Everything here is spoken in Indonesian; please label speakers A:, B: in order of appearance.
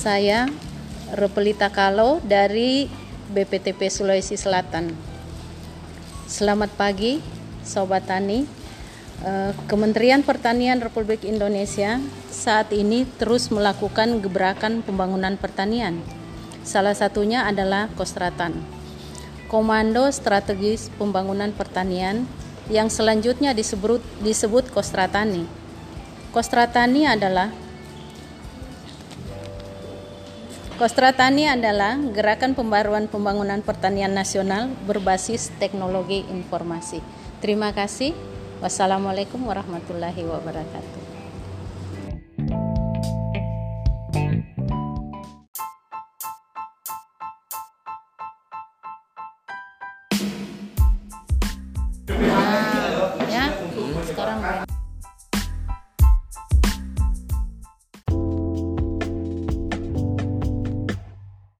A: Saya Repelita Kalo dari BPTP Sulawesi Selatan. Selamat pagi, Sobat Tani. Eh, Kementerian Pertanian Republik Indonesia saat ini terus melakukan gebrakan pembangunan pertanian. Salah satunya adalah Kostratan, Komando Strategis Pembangunan Pertanian yang selanjutnya disebut disebut Kostratani. Kostratani adalah Kostratani adalah gerakan pembaruan pembangunan pertanian nasional berbasis teknologi informasi. Terima kasih. Wassalamualaikum warahmatullahi wabarakatuh. Ya,